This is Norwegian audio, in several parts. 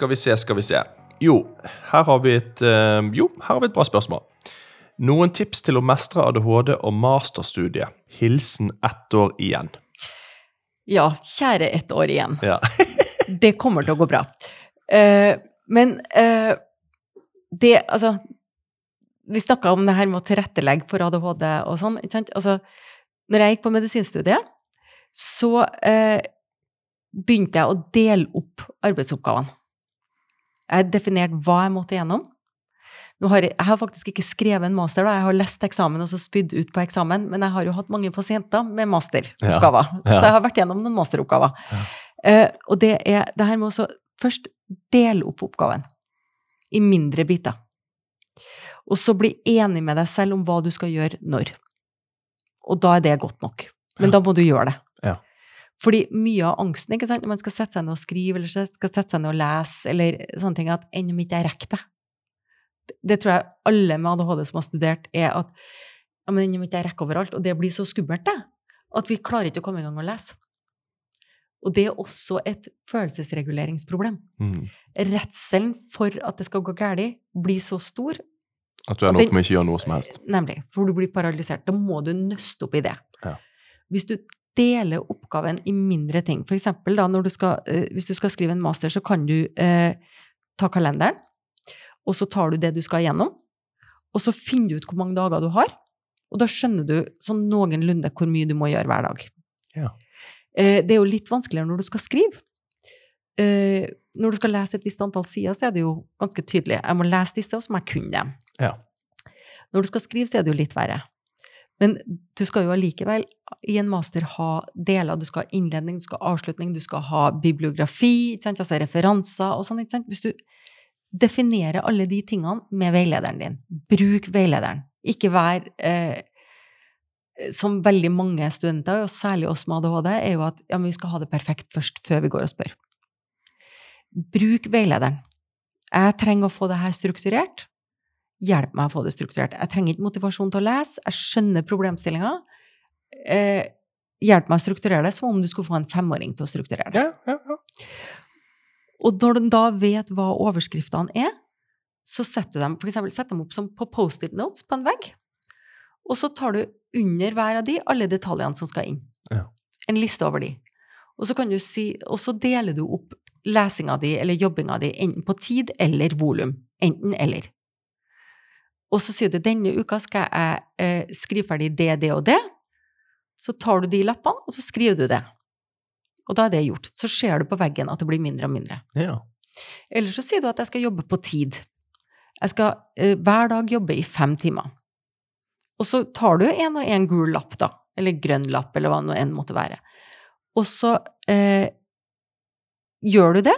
skal vi se, skal vi se. Jo, her har vi et, eh, jo, her har vi et bra spørsmål. Noen tips til å mestre ADHD og masterstudiet. Hilsen ett år igjen. Ja, kjære ett år igjen. Ja. Det kommer til å gå bra. Uh, men uh, det Altså, vi snakka om det her med å tilrettelegge for ADHD og sånn. ikke sant? Altså, når jeg gikk på medisinstudiet, så uh, begynte jeg å dele opp arbeidsoppgavene. Jeg har definert hva jeg måtte gjennom. Nå har jeg, jeg har faktisk ikke skrevet en master, da. jeg har lest eksamen og så spydd ut på eksamen, men jeg har jo hatt mange pasienter med masteroppgaver. Ja, ja. Så jeg har vært gjennom noen masteroppgaver. Ja. Uh, og det er det her med å først dele opp oppgaven i mindre biter. Og så bli enig med deg selv om hva du skal gjøre når. Og da er det godt nok. Men da må du gjøre det. Fordi mye av angsten ikke sant? når man skal sette seg ned og skrive eller skal sette seg ned og lese, eller sånne ting, at enn om ikke jeg rekker det. Det tror jeg alle med ADHD som har studert, er at ja, men enn om ikke jeg rekker overalt. Og det blir så skummelt, det. At vi klarer ikke å komme i gang og lese. Og det er også et følelsesreguleringsproblem. Mm. Redselen for at det skal gå galt, blir så stor At du ender opp med ikke å gjøre noe som helst. Nemlig. For du blir paralysert. Da må du nøste opp i det. Ja. Hvis du deler oppgaven i mindre ting, for skal, eh, hvis du skal skrive en master, så kan du eh, ta kalenderen, og så tar du det du skal igjennom, og så finner du ut hvor mange dager du har, og da skjønner du sånn noenlunde hvor mye du må gjøre hver dag. Ja. Eh, det er jo litt vanskeligere når du skal skrive. Eh, når du skal lese et visst antall sider, så er det jo ganske tydelig. Jeg må lese disse, og så må jeg kunne dem. Ja. Når du skal skrive, så er det jo litt verre. Men du skal jo allikevel i en master ha deler. Du skal ha innledning, du skal ha avslutning, du skal ha bibliografi, altså referanser og sånn. Hvis du definerer alle de tingene med veilederen din, bruk veilederen. Ikke vær eh, som veldig mange studenter, og særlig oss med ADHD, er jo at ja, vi skal ha det perfekt først, før vi går og spør. Bruk veilederen. Jeg trenger å få det her strukturert. Hjelp meg å få det strukturert. Jeg trenger ikke motivasjon til å lese. Jeg skjønner problemstillinga. Eh, hjelp meg å strukturere det som om du skulle få en femåring til å strukturere det. Ja, ja, ja. Og når du da vet hva overskriftene er, så setter du dem, for eksempel, setter dem opp som på Post-it notes på en vegg. Og så tar du under hver av de alle detaljene som skal inn. Ja. En liste over de. Og så, kan du si, og så deler du opp lesinga di eller jobbinga di enten på tid eller volum. Enten eller. Og så sier du denne uka skal jeg eh, skrive ferdig det, det og det. Så tar du de lappene, og så skriver du det. Og da er det gjort. Så ser du på veggen at det blir mindre og mindre. ja. Eller så sier du at jeg skal jobbe på tid. Jeg skal eh, hver dag jobbe i fem timer. Og så tar du en og en gul lapp, da. Eller grønn lapp, eller hva nå enn måtte være. Og så eh, gjør du det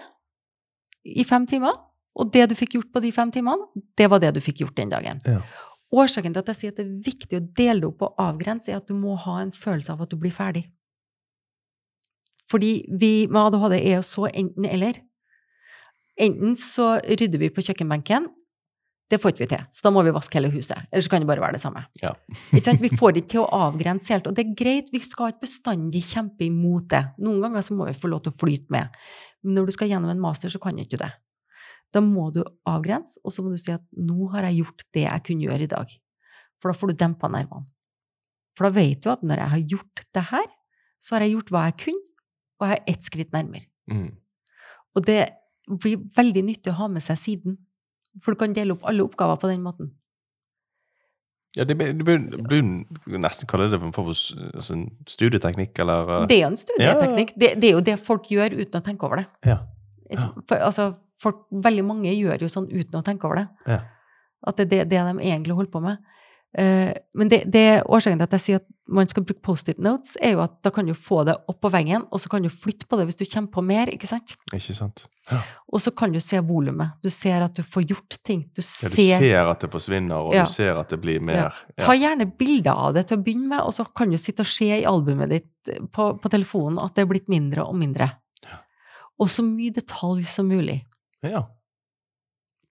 i fem timer. Og det du fikk gjort på de fem timene, det var det du fikk gjort den dagen. Ja. Årsaken til at jeg sier at det er viktig å dele det opp og avgrense, er at du må ha en følelse av at du blir ferdig. Fordi vi med ADHD er jo så enten-eller. Enten så rydder vi på kjøkkenbenken. Det får ikke vi til, så da må vi vaske hele huset. Eller så kan det bare være det samme. Ja. Vi får det ikke til å avgrense helt. Og det er greit, vi skal ikke bestandig kjempe imot det. Noen ganger så må vi få lov til å flyte med. Men når du skal gjennom en master, så kan du ikke det. Da må du avgrense, og så må du si at nå har jeg gjort det jeg kunne gjøre i dag. For da får du dempa nervene. For da vet du at når jeg har gjort det her, så har jeg gjort hva jeg kunne, og jeg er ett skritt nærmere. Mm. Og det blir veldig nyttig å ha med seg siden. For du kan dele opp alle oppgaver på den måten. Ja, det blir, nesten kalle det for altså en studieteknikk, eller uh, Det er en studieteknikk. Det, det er jo det folk gjør uten å tenke over det. Ja. Ja. For, altså, folk, veldig mange gjør jo sånn uten å tenke over det. Ja. At det er det, det de egentlig holder på med. Uh, men det, det årsaken til at jeg sier at man skal bruke Post-it notes, er jo at da kan du få det opp på veggen, og så kan du flytte på det hvis du kommer på mer, ikke sant? Ikke sant? Ja. Og så kan du se volumet. Du ser at du får gjort ting. Du Ja, ser, du ser at det forsvinner, og Ja. du ser at det blir mer. Ja. Ta gjerne bilder av det til å begynne med, og så kan du sitte og se i albumet ditt på, på telefonen at det er blitt mindre og mindre. Ja. Og så mye detalj som mulig. Ja.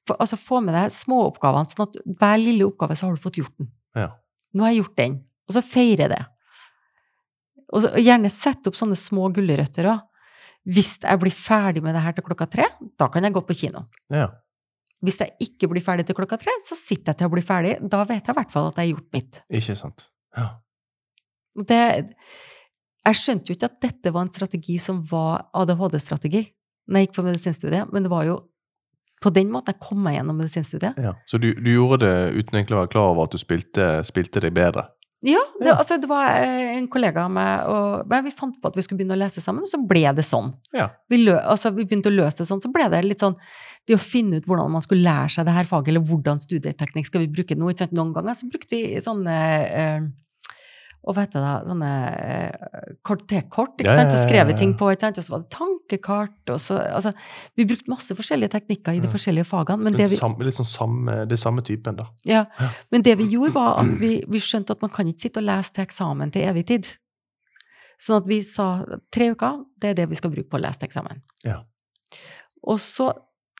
For, altså Få med deg småoppgavene, sånn at hver lille oppgave så har du fått gjort den. Ja. Nå har jeg gjort den. Og så feire det. Og så, og gjerne sette opp sånne små gulrøtter òg. Hvis jeg blir ferdig med det her til klokka tre, da kan jeg gå på kino. Ja. Hvis jeg ikke blir ferdig til klokka tre, så sitter jeg til å bli ferdig. Da vet jeg i hvert fall at jeg har gjort mitt. Ikke sant. Ja. Det, jeg skjønte jo ikke at dette var en strategi som var ADHD-strategi når jeg gikk på medisinstudiet, men det var jo på den måten jeg kom meg gjennom medisinstudiet. ja. Så du, du gjorde det uten egentlig å være klar over at du spilte, spilte deg bedre? Ja, det, Ja. altså det var eh, en kollega av meg, og vi fant på at vi skulle begynne å lese sammen, og så ble det sånn. Ja. Vi, lø, altså, vi begynte å løse det sånn, så ble det litt sånn det å finne ut hvordan man skulle lære seg det her faget, eller hvordan studieteknikk skal vi bruke nå. Noen ganger så brukte vi sånne eh, og vet du da, sånne kort-til-kort. ikke Ja, ja, sant? Så skrevet skrev vi ting på, ikke sant? og så var det tankekart, og så Altså, vi brukte masse forskjellige teknikker i de forskjellige fagene, men det vi, samme, sånn samme, det samme typen, da. ja, men det vi gjorde, var at vi, vi skjønte at man kan ikke sitte og lese til eksamen til evig tid. Sånn at vi sa tre uker, det er det vi skal bruke på å lese til eksamen. Ja. Og så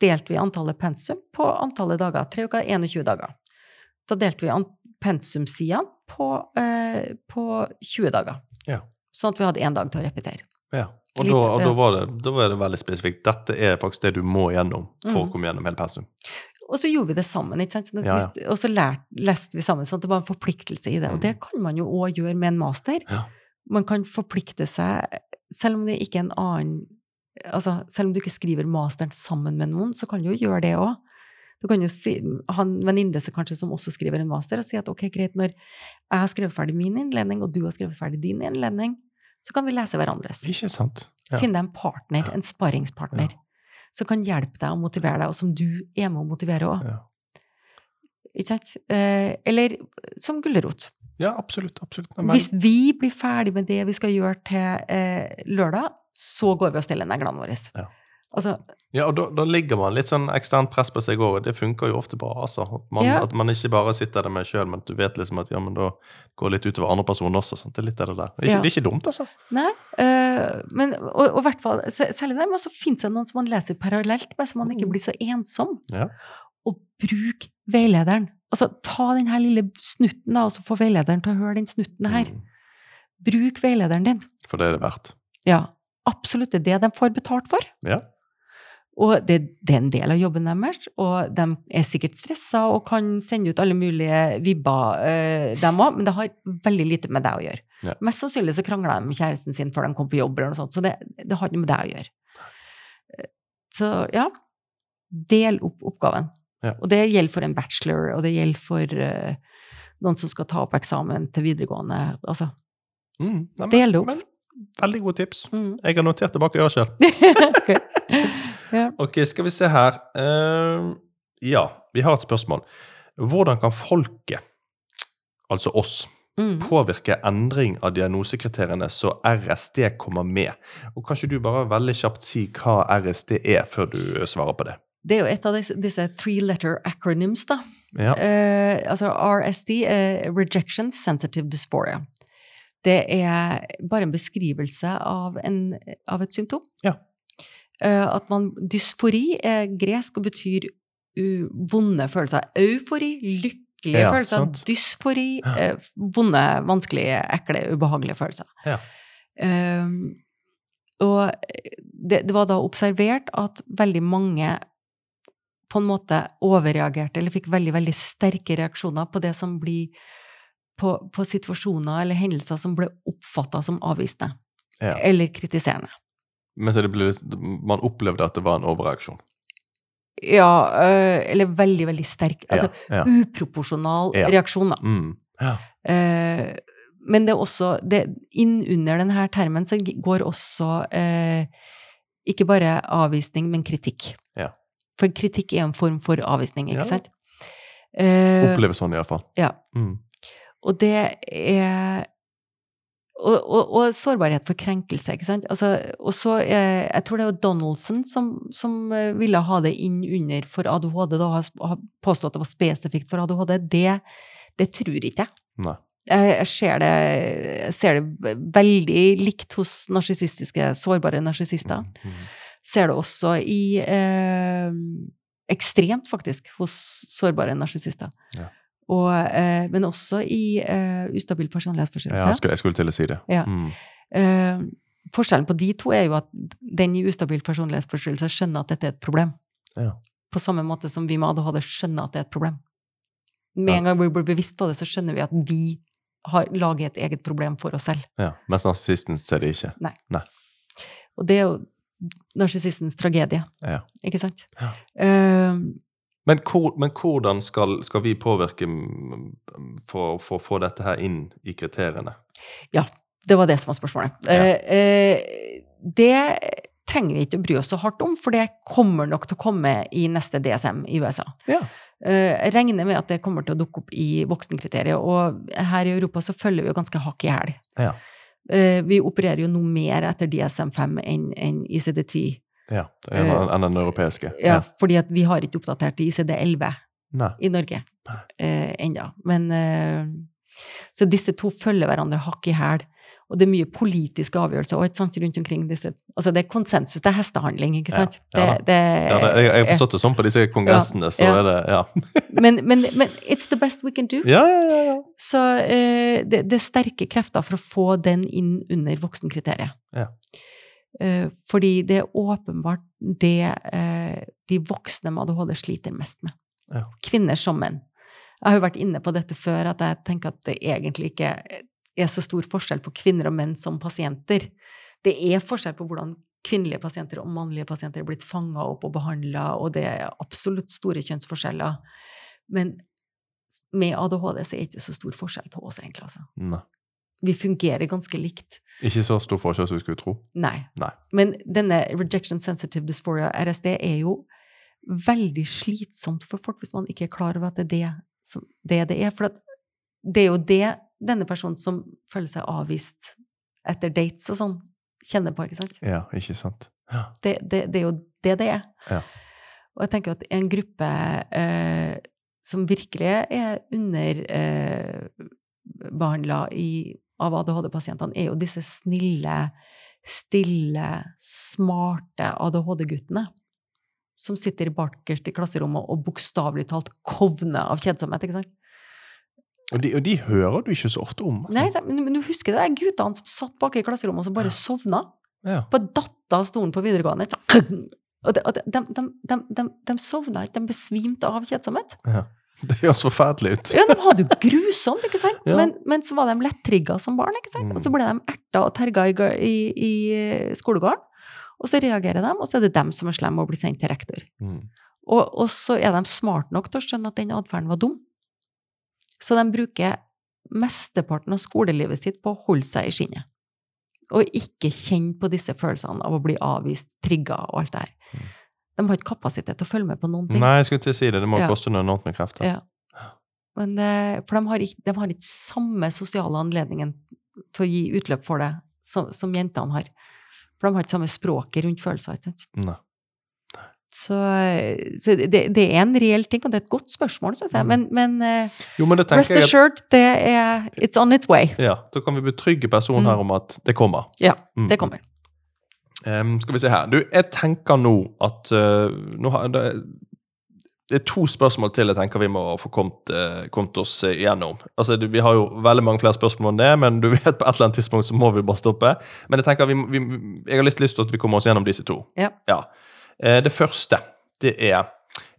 delte vi antallet pensum på antallet dager. Tre uker, 21 dager. Da delte vi an pensumsidene på, eh, på 20 dager. Ja. Sånn at vi hadde én dag til å repetere. Ja. Og, Litt, da, og da, var det, da var det veldig spesifikt. Dette er faktisk det du må gjennom for mm. å komme gjennom hele pensum. Og så gjorde vi det sammen, ikke sant? Sånn Ja, ja. Og så lært, leste vi sammen, sånn at det var en forpliktelse i det. Og Mhm. det kan man jo òg gjøre med en master. Ja. Man kan forplikte seg, selv om det ikke er en annen Altså, selv om du ikke skriver masteren sammen med noen, så kan du jo gjøre det òg. Du kan jo si, ha en venninne som kanskje som også skriver en master, og si at ok, greit, når jeg har skrevet ferdig min innledning, og du har skrevet ferdig din innledning, så kan vi lese hverandres. Ikke sant? Ja. Finne deg en partner, en sparringspartner, som kan hjelpe deg og motivere deg, og som du er med å motivere òg. Ja. Ikke sant? Eh, eller som gulrot. ja, absolutt. absolutt. Men, Hvis vi blir ferdig med det vi skal gjøre til eh, lørdag, så går vi og stiller neglene våre. Ja. Altså, ja, og da, da ligger man litt sånn eksternt press på seg òg, og det funker jo ofte bra. altså. Man, Ja. at man ikke bare sitter der med sjøl, men du vet liksom at ja, men da går litt utover andre personer også. Sant? Det er litt av det der. Det er ikke, Ja. det er ikke dumt, altså. nei. øh, men, og, og hvert fall, særlig der, men så finnes det noen som man leser parallelt med, så man ikke Mm. blir så ensom. Ja. Og bruk veilederen. Altså, ta den her lille snutten, da, og så få veilederen til å høre den snutten her. Mm. Bruk veilederen din. For det er det verdt. Ja, absolutt. Det er det de får betalt for. Ja. Og det, det er en del av jobben deres, og de er sikkert stressa og kan sende ut alle mulige vibber, eh, dem òg, men det har veldig lite med deg å gjøre. Ja. Mest sannsynlig så krangla de med kjæresten sin før de kom på jobb, eller noe sånt, så det, det har ikke med deg å gjøre. Eh, Så ja, del opp oppgaven. Ja. Og det gjelder for en bachelor, og det gjelder for eh, noen som skal ta opp eksamen til videregående. Altså, Mm. Nei, Del det opp. Men, veldig gode tips. mm. Jeg har notert det bak øret sjøl. Ok. Ja. Ok, skal vi se her. Uh, ja, vi har et spørsmål. Hvordan kan folket, altså oss, Mm. påvirke endring av diagnosekriteriene så RSD kommer med? Og Kanskje du bare veldig kjapt si hva RSD er, før du svarer på det? Det er jo et av disse, disse three letter acronyms, da. Ja. Uh, altså RSD, uh, Rejection Sensitive Dysphoria. Det er bare en beskrivelse av, en, av et symptom. Ja. Eh, at man Dysfori er gresk og betyr vonde følelser. Eufori, lykkelige Ja, følelser. sant. Dysfori, Ja. eh, vonde, vanskelige, ekle, ubehagelige følelser. Ja. Eh, og det, det var da observert at veldig mange på en måte overreagerte eller fikk veldig, veldig sterke reaksjoner på det som blir på, på situasjoner eller hendelser som ble oppfatta som avvisende Ja. eller kritiserende. Men så det ble, man opplevde at det var en overreaksjon. Ja, øh, eller veldig, veldig sterk. Altså ja, ja. uproporsjonal Ja. reaksjon, da. Mm. ja. Eh, men det er også det, Innunder denne termen så går også eh, ikke bare avvisning, men kritikk. Ja. For kritikk er en form for avvisning, ikke sant? Eh, Oppleves sånn iallfall. ja. Mm. Og det er og, og, og sårbarhet for krenkelse, ikke sant. Altså, og så eh, Jeg tror det var Donaldson som, som eh, ville ha det inn under for ADHD, da har påstått at det var spesifikt for ADHD. Det, det tror ikke jeg. Nei. Jeg ser det, jeg ser det veldig likt hos narsissistiske, sårbare narsissister. Mm. Ser det også i eh, Ekstremt, faktisk, hos sårbare narsissister. Ja. Og, eh, men også i eh, ustabil Ja, jeg skulle, jeg skulle til å si det. Ja. Mm. Eh, forskjellen på de to er jo at den i ustabil personlighetsforstyrrelse skjønner at dette er et problem. Ja. På samme måte som vi med ADHD skjønner at det er et problem. Med Ja. en gang vi blir bevisst på det, så skjønner vi at vi har laget et eget problem for oss selv. ja. Mens narsissisten ser det ikke. Og det er jo narsissistens tragedie, Ja. ikke sant? Ja. Eh, Men, hvor, men hvordan skal, skal vi påvirke for, for å få dette her inn i kriteriene? Ja, det var det som var spørsmålet. Ja. Eh, eh, det trenger vi ikke å bry oss så hardt om, for det kommer nok til å komme i neste DSM i USA. Ja. Eh, Jeg regner med at det kommer til å dukke opp i voksenkriteriet, og her i Europa så følger vi jo ganske hakk i hæl. Ja. Eh, Vi opererer jo noe mer etter DSM-5 enn enn ICD-10. Ja, enn den europeiske. Ja, fordi at vi har ikke oppdatert ICD-11 i Norge eh, ennå. Men eh, Så disse to følger hverandre hakk i hæl. Og det er mye politiske avgjørelser og, sant, rundt omkring disse Altså det er konsensus, det er hestehandling, ikke sant? ja ja, Det, det, Ja, det, jeg, har forstått det sånn på disse kongressene, så ja. er det Ja, men, men, men it's the best we can do. ja, ja. ja, ja. Så eh, det, det er sterke krefter for å få den inn under voksenkriteriet. Ja. Eh, fordi det er åpenbart det eh, de voksne med ADHD sliter mest med. Ja. Kvinner som menn. Jeg har jo vært inne på dette før, at jeg tenker at det egentlig ikke er så stor forskjell på kvinner og menn som pasienter. Det er forskjell på hvordan kvinnelige pasienter og mannlige pasienter er blitt fanga opp og behandla, og det er absolutt store kjønnsforskjeller. Men med ADHD så er det ikke så stor forskjell på oss, egentlig. Altså. Vi fungerer ganske likt. Ikke så stor forskjell som vi skulle tro. Nei. Nei. Men denne rejection sensitive dysphoria, RSD, er jo veldig slitsomt for folk hvis man ikke er klar over at det er det som, det, det er. For at det er jo det denne personen som føler seg avvist etter dates og sånn, kjenner på, ikke sant? Ja, ikke sant? Ja. Det, det, det er jo det det er. Ja. Og jeg tenker at en gruppe eh, som virkelig er under eh, behandla av ADHD-pasientene, er jo disse snille, stille, smarte ADHD-guttene. Som sitter bakerst i klasserommet og bokstavelig talt kovner av kjedsomhet. ikke sant? Og de, og de hører du ikke så ofte om. Altså. Nei, det- men, du husker det der guttene som satt bak i klasserommet og som bare Ja. sovna? Ja. På datt av stolen på videregående. Og de, de, de, sovna ikke, de besvimte av kjedsomhet. Det høres forferdelig ut. Ja, de hadde jo grusomt, ikke sant? Ja. Men, men så var de lettrigga som barn, ikke sant? Mm. Og så ble de erta og terga i, i, i eh, skolegården. Og så reagerer de, og så er det dem som er slemme og blir sendt til rektor. Mm. Og, og så er de smart nok til å skjønne at den atferden var dum. Så de bruker mesteparten av skolelivet sitt på å holde seg i skinnet. Og ikke kjenne på disse følelsene av å bli avvist, trigga og alt det her. De har ikke kapasitet til å følge med på noen ting. Nei, jeg skulle til å si det. Det må Ja. koste noe enormt med krefter. Ja. Men, eh, for de har, ikke, de har ikke samme sosiale anledningen til å gi utløp for det som, som jentene har. For de har ikke samme språket rundt følelser. Ikke sant? Nei. Så, så det, det er en reell ting, og det er et godt spørsmål, syns jeg. Mm. Men, men eh, Jo, men det rest assured, det er It's on its way. ja, Da kan vi betrygge personen Mm. her om at det kommer. Ja, Mm. det kommer. Em, skal vi se her. Du, jeg tenker nå at uh, nå har, det, det er to spørsmål til jeg tenker vi må få kommet, uh, kommet oss eh, igjennom. Altså, du, Vi har jo veldig mange flere spørsmål enn det, men du vet på et eller annet tidspunkt så må vi bare stoppe. Men jeg tenker vi, vi, jeg har lyst, lyst til at vi kommer oss gjennom disse to. Ja. Eh, det første, det er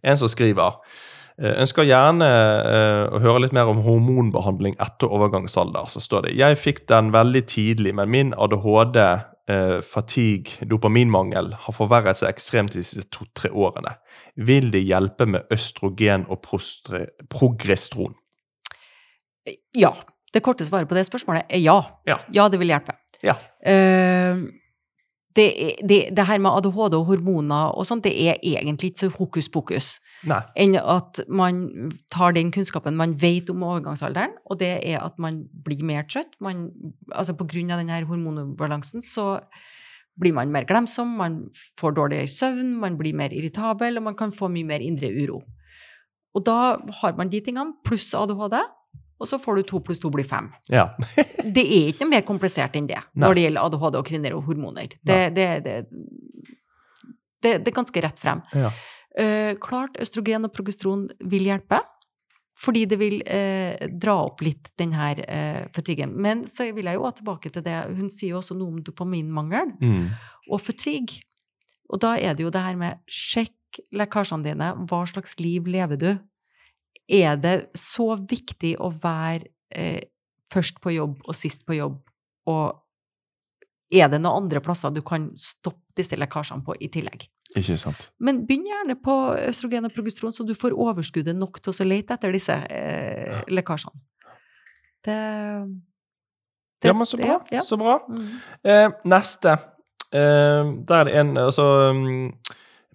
en som skriver Ønsker gjerne uh, å høre litt mer om hormonbehandling etter overgangsalder. Så står det Jeg fikk den veldig tidlig, men min ADHD, eh, fatigue, dopaminmangel har forverret seg ekstremt de siste to-tre årene. Vil det hjelpe med østrogen og progestron? Ja. Det korte svaret på det spørsmålet er ja. Ja. Ja, det vil hjelpe. Ja. Eh, det, det, det her med ADHD og hormoner og sånt, det er egentlig ikke så hokus pokus. Nei. enn at man tar den kunnskapen man vet om overgangsalderen, og det er at man blir mer trøtt. Man, altså på grunn av denne hormonubalansen så blir man mer glemsom, man får dårligere søvn, man blir mer irritabel, og man kan få mye mer indre uro. Og da har man de tingene, pluss ADHD, og så får du to pluss to blir fem. Ja. Det er ikke noe mer komplisert enn det Nei. når det gjelder ADHD og kvinner og hormoner. Det, det, det, det, er ganske rett frem. ja. Uh, klart østrogen og progesteron vil hjelpe, fordi det vil uh, dra opp litt den her uh, fatiguen. Men så vil jeg jo ha tilbake til det, hun sier jo også noe om dopaminmangel. Mm. og fatigue. Og da er det jo det her med sjekk lekkasjene dine. Hva slags liv lever du? Er det så viktig å være eh, først på jobb og sist på jobb? Og er det noen andre plasser du kan stoppe disse lekkasjene på i tillegg? Ikke sant. Men begynn gjerne på østrogen og progesteron, så du får overskuddet nok til å lete etter disse eh, lekkasjene. Det, det Ja, men så bra. Ja, ja. Så bra. Mm. Eh, neste. Eh, der er det en altså, um,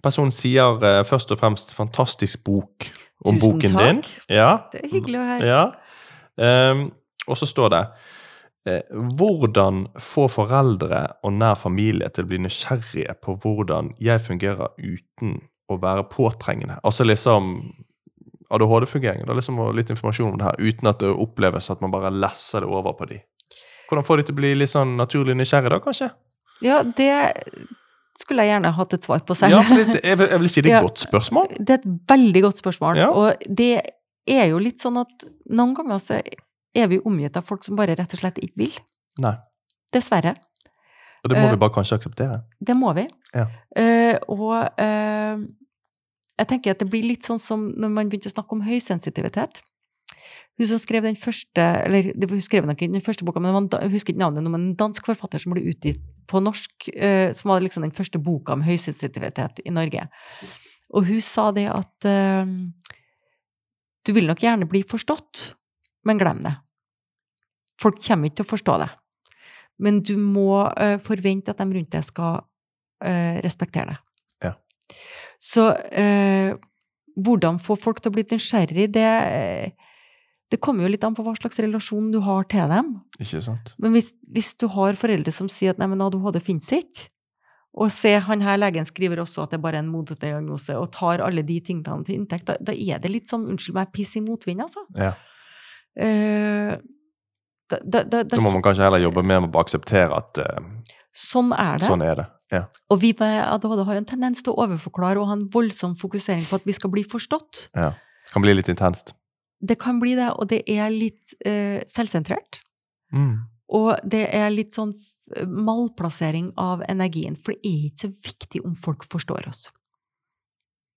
Personen sier eh, først og fremst 'fantastisk bok' om Tusen boken takk. din. Ja. Det er hyggelig å høre. Ja. Um, og så står det eh, Hvordan få foreldre og nær familie til å bli nysgjerrige på hvordan jeg fungerer uten å være påtrengende? Altså liksom ADHD-fungering. Det er liksom litt informasjon om det her, uten at det oppleves at man bare lesser det over på de. Hvordan få de til å bli litt sånn naturlig nysgjerrige, da, kanskje? Ja, det skulle jeg gjerne hatt et svar på selv. Ja, for det, jeg, vil, jeg vil si det er et godt spørsmål. Det er et veldig godt spørsmål. Ja. Og det er jo litt sånn at noen ganger så er vi omgitt av folk som bare rett og slett ikke vil. Nei. Dessverre. Og det må uh, vi bare kanskje akseptere. Det må vi. Ja. Uh, og uh, jeg tenker at det blir litt sånn som når man begynte å snakke om høysensitivitet. Hun som skrev den første eller hun skrev nok ikke den første boka, men det jeg husker ikke navnet, nå, men en dansk forfatter som ble utgitt på norsk, eh, som var liksom den første boka om høysensitivitet i Norge. Og hun sa det at eh, du vil nok gjerne bli forstått, men glem det. Folk kommer ikke til å forstå det. Men du må uh, forvente at de rundt deg skal respektere deg. Ja. Så hvordan få folk til å bli nysgjerrig, det, det kommer jo litt an på hva slags relasjon du har til dem. Ikke sant? Men hvis, hvis du har foreldre som sier at nei, men ADHD finnes ikke, og se han her legen skriver også at det er bare en modediagnose, og tar alle de tingene til inntekt, da, da er det litt sånn, unnskyld meg, piss i motvind, altså. Ja. Uh, da, da, da, da, må man kanskje heller jobbe mer med å akseptere at uh, sånn er det. sånn er det. Ja. Og vi med ADHD har jo en tendens til å overforklare og ha en voldsom fokusering på at vi skal bli forstått. Det kan bli litt intenst. Det kan bli det, og det er litt uh, selvsentrert. Mm. Og det er litt sånn eh, malplassering av energien, for det er ikke så viktig om folk forstår oss.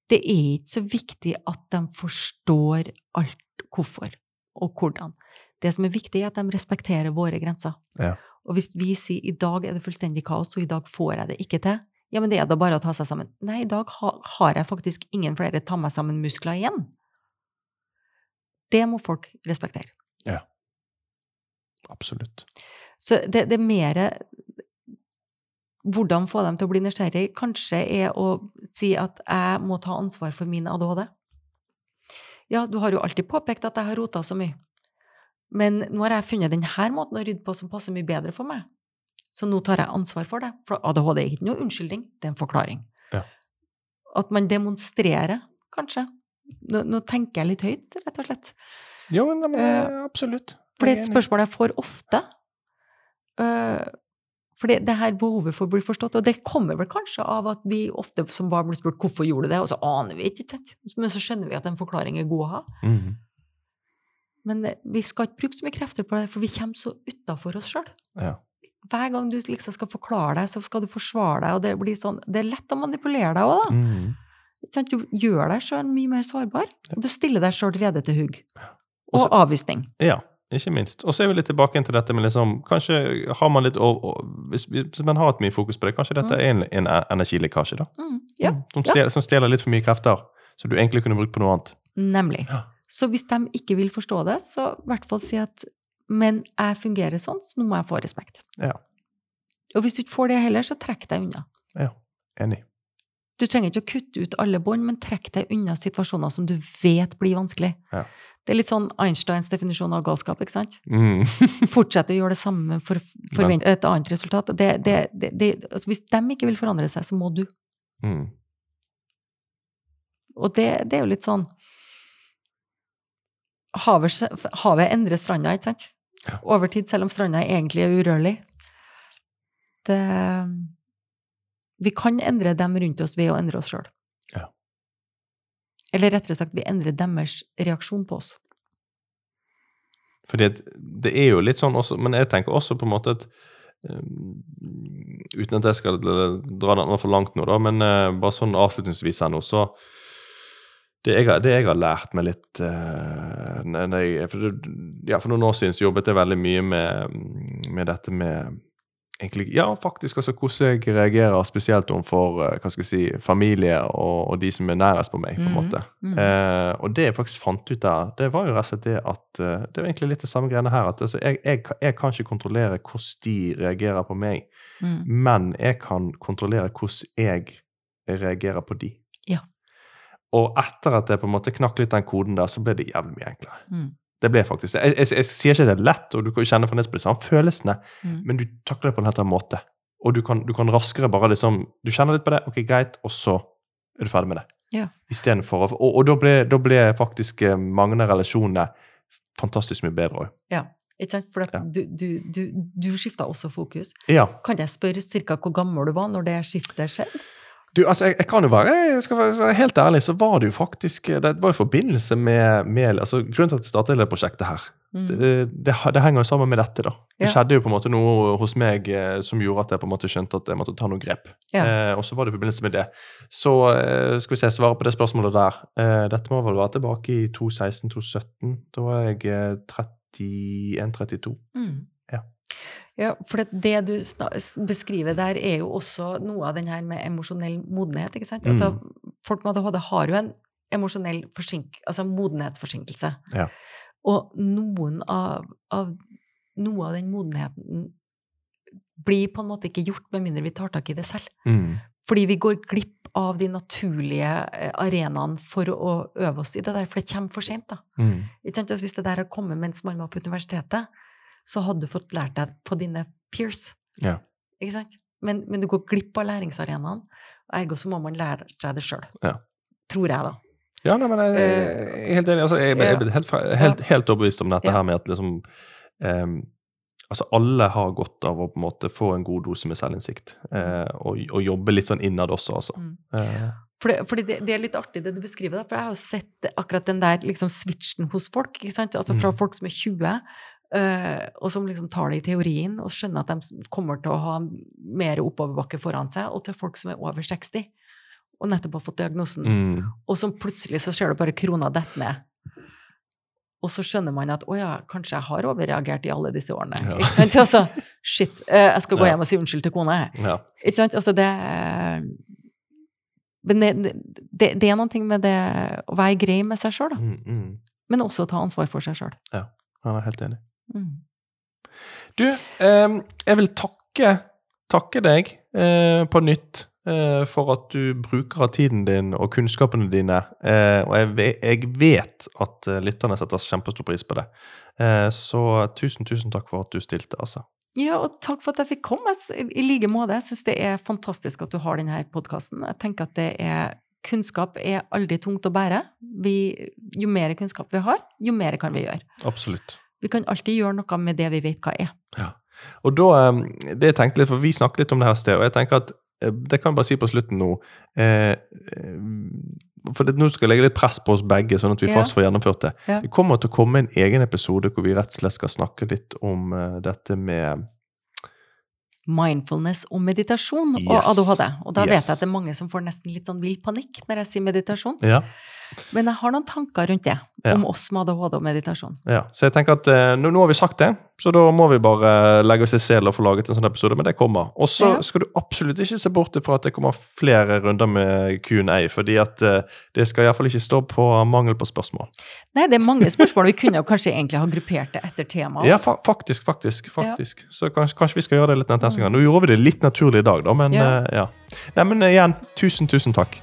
Det er ikke så viktig at de forstår alt hvorfor og hvordan. Det som er viktig, er at de respekterer våre grenser. Ja. Og hvis vi sier i dag er det fullstendig kaos, og i dag får jeg det ikke til, ja, men det er da bare å ta seg sammen. Nei, i dag har jeg faktisk ingen flere ta meg sammen-muskler igjen. Det må folk respektere. Ja. Absolutt. Så det, det er mer hvordan få dem til å bli nysgjerrig, kanskje er å si at jeg må ta ansvar for min ADHD. Ja, du har jo alltid påpekt at jeg har rota så mye. Men nå har jeg funnet denne måten å rydde på som passer mye bedre for meg. Så nå tar jeg ansvar for det. For ADHD er ikke noe unnskyldning, det er en forklaring. Ja. At man demonstrerer, kanskje. Nå, nå tenker jeg litt høyt, rett og slett. Jo, nei, men, Eh, eh, absolutt. For det er et spørsmål jeg får ofte. Uh, for det, det her behovet for å bli forstått, og det kommer vel kanskje av at vi ofte som barn blir spurt hvorfor gjorde du det, og så aner vi ikke, men så skjønner vi at en forklaring er god å ha. Mm. Men eh, vi skal ikke bruke så mye krefter på det, for vi kommer så utafor oss sjøl. Ja. Hver gang du liksom skal forklare deg, så skal du forsvare deg, og det blir sånn Det er lett å manipulere deg òg, da. Mhm. Du gjør deg sjøl mye mer sårbar. Og du stiller deg sjøl rede til hugg. Og Og så- avvisning. Ja, ikke minst. Og så er vi litt tilbake til dette med liksom Kanskje har man litt over, hvis, hvis man har hatt mye fokus på det, kanskje dette er en, en energilekkasje, da? Mm, ja, Mm, Som, stjeler, som stjeler litt for mye krefter, som du egentlig kunne brukt på noe annet. nemlig. Ja. Så hvis de ikke vil forstå det, så i hvert fall si at men jeg fungerer sånn, så nå må jeg få respekt. Ja. Og hvis du ikke får det heller, så trekk deg unna. Ja, Enig. Du trenger ikke å kutte ut alle bånd, men trekk deg unna situasjoner som du vet blir vanskelig. Ja. Det er litt sånn Einsteins definisjon av galskap, ikke sant? Mm. Fortsette å gjøre det samme for å forvente et annet resultat. Det, det, det, altså hvis de ikke vil forandre seg, så må du. Mm. Og det, det er jo litt sånn Havet, havet endrer stranda, ikke sant? Ja. Over tid, selv om stranda egentlig er urørlig. Det Vi kan endre dem rundt oss ved å endre oss sjøl. Ja. Eller rettere sagt, vi endrer deres reaksjon på oss. Fordi det er jo litt sånn også, men jeg tenker også på en måte at eh, Uten at jeg skal dra den for langt nå, da, men eh, bare sånn avslutningsvis her nå, så det jeg, det jeg har lært meg litt uh, jeg, for, det, ja, for noen år siden så jobbet jeg veldig mye med, med dette med egentlig, Ja, faktisk altså hvordan jeg reagerer spesielt overfor eh, hva skal jeg si, familie og, og de som er nærest på meg. på en Mhm, måte. Mm. Eh, og det jeg faktisk fant ut der, det var jo rett og slett det at eh, Det er egentlig litt det samme greiene her. at altså, jeg, jeg, jeg kan ikke kontrollere hvordan de reagerer på meg, Mm. men jeg kan kontrollere hvordan jeg reagerer på de. Ja. Og etter at jeg på en måte knakk litt den koden der, så ble det jævlig mye enklere. Mm. Det ble faktisk det. Jeg, jeg, jeg sier ikke at det er lett, og du kan kjenne fremdeles på de samme følelsene, Mm. men du takler det på en helt annen måte. Og du kan, du kan raskere bare liksom Du kjenner litt på det, ok, greit, og så er du ferdig med det. Ja. Istedenfor Og, og da, ble, da ble faktisk eh, mange av relasjonene fantastisk mye bedre òg. Ikke sant? For Ja. du, du, du, du skifta også fokus. Ja. Kan jeg spørre cirka hvor gammel du var når det skiftet skjedde? Du, altså, jeg, jeg kan jo være jeg skal være helt ærlig, så var det jo faktisk Det var i forbindelse med, med altså, Grunnen til at jeg startet det prosjektet her, Mm. det, det, det henger jo sammen med dette, da. Det Ja. skjedde jo på en måte noe hos meg eh, som gjorde at jeg på en måte skjønte at jeg måtte ta noen grep. Ja. Eh, og så var det i forbindelse med det. Så eh, skal vi se, svare på det spørsmålet der. Eh, dette må vel være tilbake i 2016-2017. Da var jeg eh, 31-32. Mm. Ja. Ja, for det, det du beskriver der, er jo også noe av den her med emosjonell modenhet. ikke sant? Altså, Mm. folk med ADHD har jo en emosjonell forsink, altså modenhetsforsinkelse. Ja. Og noen av, av, noe av den modenheten blir på en måte ikke gjort med mindre vi tar tak i det selv. Mm. Fordi vi går glipp av de naturlige eh, arenaene for å øve oss i det der, for det kommer for sent. da. Mm. Altså, hvis det der har kommet mens man var på universitetet, så hadde du fått lært deg på dine peers. Ja. Ikke sant? Men, men du går glipp av læringsarenaen, ergo så må man lære seg det sjøl. Ja. Tror jeg, da. Ja, nei, men jeg, jeg er helt enig. Altså, jeg, jeg er helt, helt, helt overbevist om dette Ja. her med at liksom um, Altså, alle har godt av å på en måte få en god dose med selvinnsikt. Eh, og, og jobbe litt sånn innad også, altså. Mm. Eh, Fordi, fordi det, det er litt artig det du beskriver, da, for jeg har jo sett akkurat den der liksom switchen hos folk. ikke sant? Altså Fra Mm. folk som er 20, eh, og som liksom tar det i teorien og skjønner at de kommer til å ha mer oppoverbakke foran seg, og til folk som er over 60 og nettopp har fått diagnosen, mm, og som plutselig så ser du bare krona dette ned. Og så skjønner man at å ja, kanskje jeg har overreagert i alle disse årene. Ja. Ikke sant? Altså, shit, uh, jeg skal gå Ja. hjem og si unnskyld til kona. jeg. ja. Ikke sant? Altså det Men det, det, det er noe med det å være grei med seg sjøl, da. Mm, mm. Men også ta ansvar for seg sjøl. Han er helt enig. Du, eh, jeg vil takke, takke deg eh, på nytt eh, for at du bruker av tiden din og kunnskapene dine. Eh, og jeg, jeg vet at eh, lytterne setter kjempestor pris på det. Eh, så tusen, tusen takk for at du stilte, altså. Ja, og takk for at jeg fikk komme. I like måte. Jeg syns det er fantastisk at du har denne podkasten. Jeg tenker at det er Kunnskap er aldri tungt å bære. Vi, jo mer kunnskap vi har, jo mer kan vi gjøre. Absolutt. Vi kan alltid gjøre noe med det vi vet hva er. Ja. Og da, det jeg tenkte litt, for Vi snakket litt om det her stedet, sted, og jeg tenker at eh, det kan jeg bare si på slutten nå eh, eh, For det, nå skal jeg legge litt press på oss begge, sånn at vi Ja. fast får gjennomført det. Ja. Det kommer til å komme en egen episode hvor vi rett og slett skal snakke litt om uh, dette med Mindfulness og meditasjon og ADHD. Og da vet jeg at det er mange som får nesten litt sånn vill panikk når jeg sier meditasjon. Ja. Men jeg har noen tanker rundt det, Ja. om oss med ADHD og meditasjon. ja. Så jeg tenker at eh, nå, nå har vi sagt det, så da må vi bare legge oss i selen og få laget en sånn episode, men det kommer. Og så Ja. skal du absolutt ikke se bort fra at det kommer flere runder med Q&A, fordi at eh, det skal iallfall ikke stå på mangel på spørsmål. Nei, det er mange spørsmål. Vi kunne jo kanskje egentlig ha gruppert det etter tema. Ja, fa faktisk, faktisk. faktisk. Så kanskje, kanskje vi skal gjøre det litt neste gang. Nå gjorde vi det litt naturlig i dag, da, men Ja. eh, ja. Nei, men igjen, tusen, tusen takk.